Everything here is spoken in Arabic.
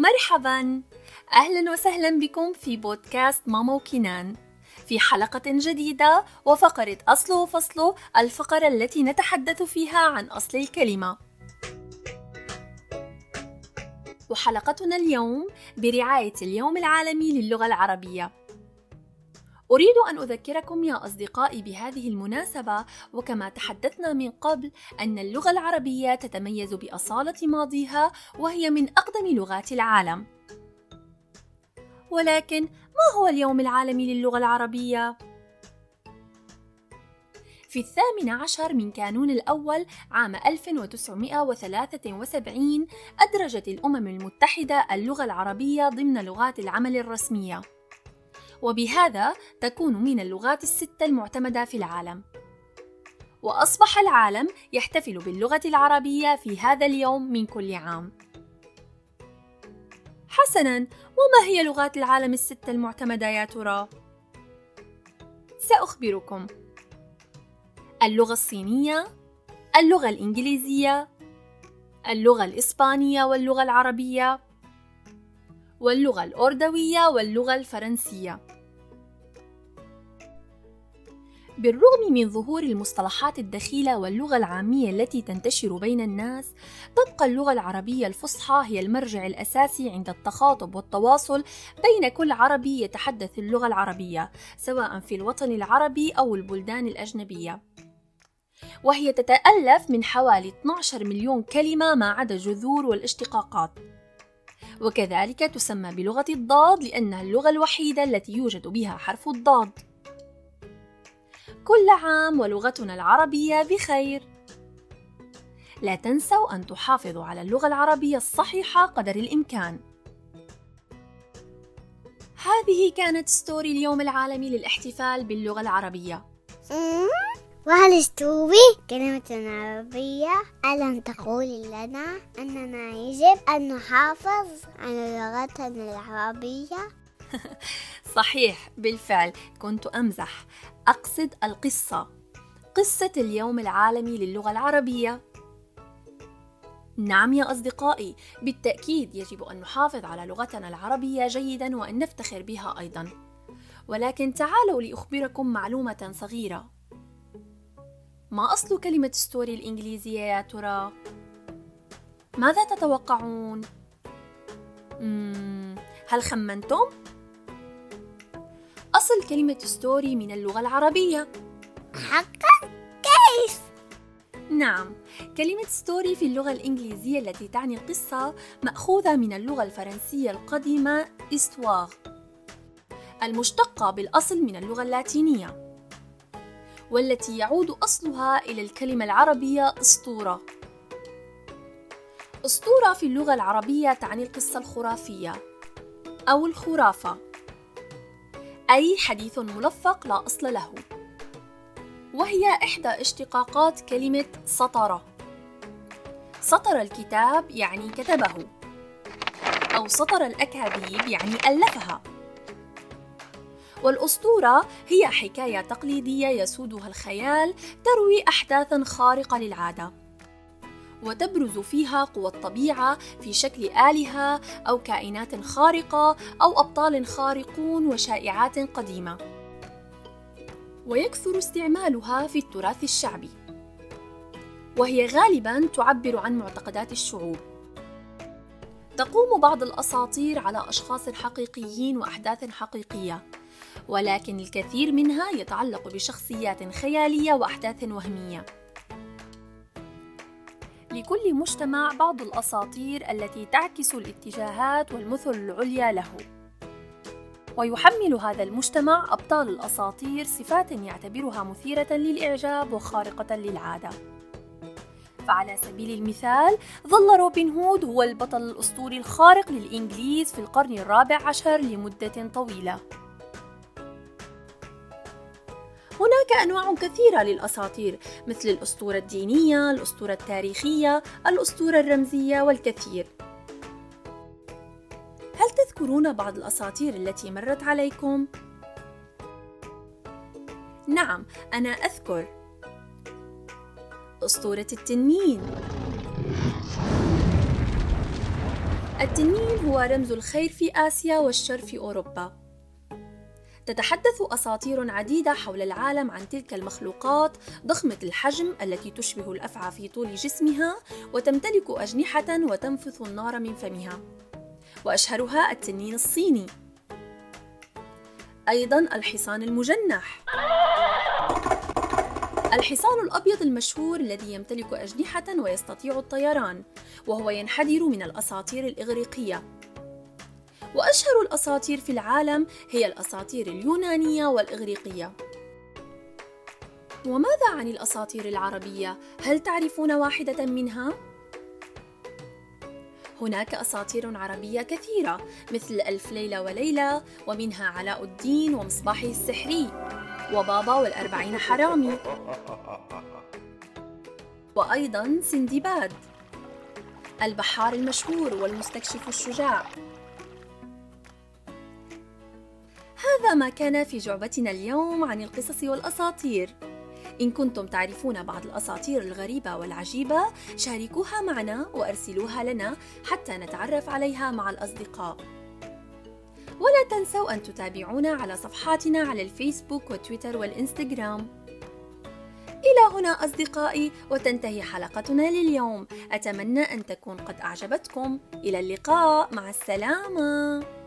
مرحبا. أهلا وسهلا بكم في بودكاست ماما وكنان في حلقة جديدة وفقرة أصل وفصل الفقرة التي نتحدث فيها عن أصل الكلمة. وحلقتنا اليوم برعاية اليوم العالمي للغة العربية. أريد أن أذكركم يا أصدقائي بهذه المناسبة وكما تحدثنا من قبل أن اللغة العربية تتميز بأصالة ماضيها وهي من أقدم لغات العالم. ولكن ما هو اليوم العالمي للغة العربية؟ في الثامن عشر من كانون الأول عام 1973 أدرجت الأمم المتحدة اللغة العربية ضمن لغات العمل الرسمية وبهذا تكون من اللغات الستة المعتمدة في العالم. وأصبح العالم يحتفل باللغة العربية في هذا اليوم من كل عام. حسناً وما هي لغات العالم الستة المعتمدة يا ترى؟ سأخبركم. اللغة الصينية اللغة الإنجليزية اللغة الإسبانية واللغة العربية واللغة الأردوية واللغة الفرنسية. بالرغم من ظهور المصطلحات الدخيلة واللغة العامية التي تنتشر بين الناس، تبقى اللغة العربية الفصحى هي المرجع الأساسي عند التخاطب والتواصل بين كل عربي يتحدث اللغة العربية، سواء في الوطن العربي أو البلدان الأجنبية. وهي تتألف من حوالي 12 مليون كلمة ما عدا الجذور والاشتقاقات. وكذلك تسمى بلغة الضاد لأنها اللغة الوحيدة التي يوجد بها حرف الضاد. كل عام ولغتنا العربية بخير. لا تنسوا أن تحافظوا على اللغة العربية الصحيحة قدر الإمكان. هذه كانت ستوري اليوم العالمي للاحتفال باللغة العربية. وهل استوي كلمة عربية ألم تقول لنا أننا يجب أن نحافظ على لغتنا العربية؟ صحيح بالفعل كنت أمزح أقصد القصة قصة اليوم العالمي للغة العربية نعم يا أصدقائي بالتأكيد يجب أن نحافظ على لغتنا العربية جيدا وأن نفتخر بها أيضا ولكن تعالوا لأخبركم معلومة صغيرة ما أصل كلمة ستوري الإنجليزية يا ترى؟ ماذا تتوقعون؟ هل خمنتم؟ أصل كلمة story من اللغة العربية حقا؟ كيف؟ نعم كلمة story في اللغة الإنجليزية التي تعني القصة مأخوذة من اللغة الفرنسية القديمة estoire المشتقة بالأصل من اللغة اللاتينية والتي يعود أصلها إلى الكلمة العربية أسطورة. أسطورة في اللغة العربية تعني القصة الخرافية أو الخرافة، أي حديث ملفق لا أصل له. وهي إحدى اشتقاقات كلمة سطر. سطر الكتاب يعني كتبه، أو سطر الأكاذيب يعني ألفها. والأسطورة هي حكاية تقليدية يسودها الخيال تروي أحداثا خارقة للعادة وتبرز فيها قوى الطبيعة في شكل آلهة أو كائنات خارقة أو أبطال خارقون وشائعات قديمة. ويكثر استعمالها في التراث الشعبي. وهي غالبا تعبر عن معتقدات الشعوب. تقوم بعض الأساطير على أشخاص حقيقيين وأحداث حقيقية. ولكن الكثير منها يتعلق بشخصيات خيالية وأحداث وهمية. لكل مجتمع بعض الأساطير التي تعكس الاتجاهات والمثل العليا له. ويحمل هذا المجتمع أبطال الأساطير صفات يعتبرها مثيرة للإعجاب وخارقة للعادة. فعلى سبيل المثال ظل روبن هود هو البطل الأسطوري الخارق للإنجليز في القرن الرابع عشر لمدة طويلة هناك أنواع كثيرة للأساطير مثل الأسطورة الدينية، الأسطورة التاريخية، الأسطورة الرمزية والكثير. هل تذكرون بعض الأساطير التي مرت عليكم؟ نعم، أنا أذكر أسطورة التنين التنين هو رمز الخير في آسيا والشر في أوروبا تتحدث أساطير عديدة حول العالم عن تلك المخلوقات ضخمة الحجم التي تشبه الأفعى في طول جسمها وتمتلك أجنحة وتنفث النار من فمها. وأشهرها التنين الصيني. أيضا الحصان المجنح. الحصان الأبيض المشهور الذي يمتلك أجنحة ويستطيع الطيران وهو ينحدر من الأساطير الإغريقية. وأشهر الأساطير في العالم هي الأساطير اليونانية والإغريقية وماذا عن الأساطير العربية؟ هل تعرفون واحدة منها؟ هناك أساطير عربية كثيرة مثل ألف ليلة وليلة ومنها علاء الدين ومصباحه السحري وبابا والأربعين حرامي وأيضا سندباد البحار المشهور والمستكشف الشجاع هذا ما كان في جعبتنا اليوم عن القصص والأساطير. إن كنتم تعرفون بعض الأساطير الغريبة والعجيبة شاركوها معنا وأرسلوها لنا حتى نتعرف عليها مع الأصدقاء. ولا تنسوا أن تتابعونا على صفحاتنا على الفيسبوك وتويتر والإنستغرام. إلى هنا أصدقائي وتنتهي حلقتنا لليوم. أتمنى أن تكون قد أعجبتكم. إلى اللقاء. مع السلامة.